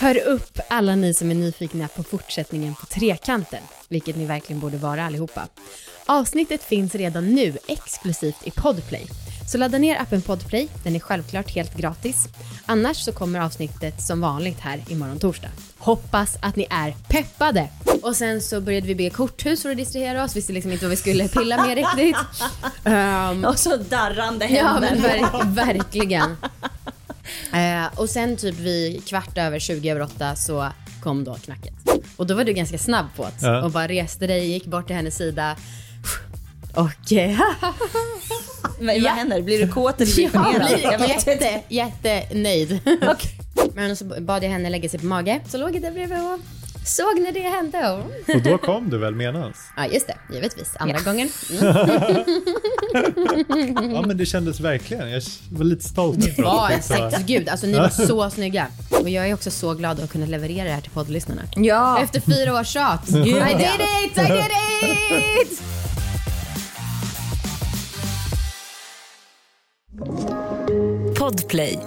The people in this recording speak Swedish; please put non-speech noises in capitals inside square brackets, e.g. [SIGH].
Hör upp alla ni som är nyfikna på fortsättningen på Trekanten, vilket ni verkligen borde vara allihopa. Avsnittet finns redan nu exklusivt i Podplay. Så ladda ner appen Podplay, den är självklart helt gratis. Annars så kommer avsnittet som vanligt här imorgon torsdag. Hoppas att ni är peppade! Och sen så började vi bygga korthus för att distrahera oss, visste liksom inte vad vi skulle pilla med riktigt. Um, [LAUGHS] Och så darrande Ja, händer. men ver- verkligen. [LAUGHS] Eh, och sen typ vid kvart över 20 över åtta så kom då knacket. Och då var du ganska snabb på det Ja. och bara reste dig, gick bort till hennes sida. [LAUGHS] Och eh, [LAUGHS] Men vad händer? Blir du kåt eller blir du? Jag blir jätte, jättenöjd. Men så bad jag henne lägga sig på mage, så låg jag där bredvid och såg när det hände. Och... Då kom du väl menans? Ja, just det, givetvis. Andra Ja. gången. Mm. [LAUGHS] Ja men det kändes verkligen. Jag var lite stolt efteråt. Var en sex, gud, alltså ni var [LAUGHS] så snygga. Och jag är också så glad att kunna leverera det här till poddlyssnarna. Ja. Efter fyra års tjat. I did it, I did it! Podplay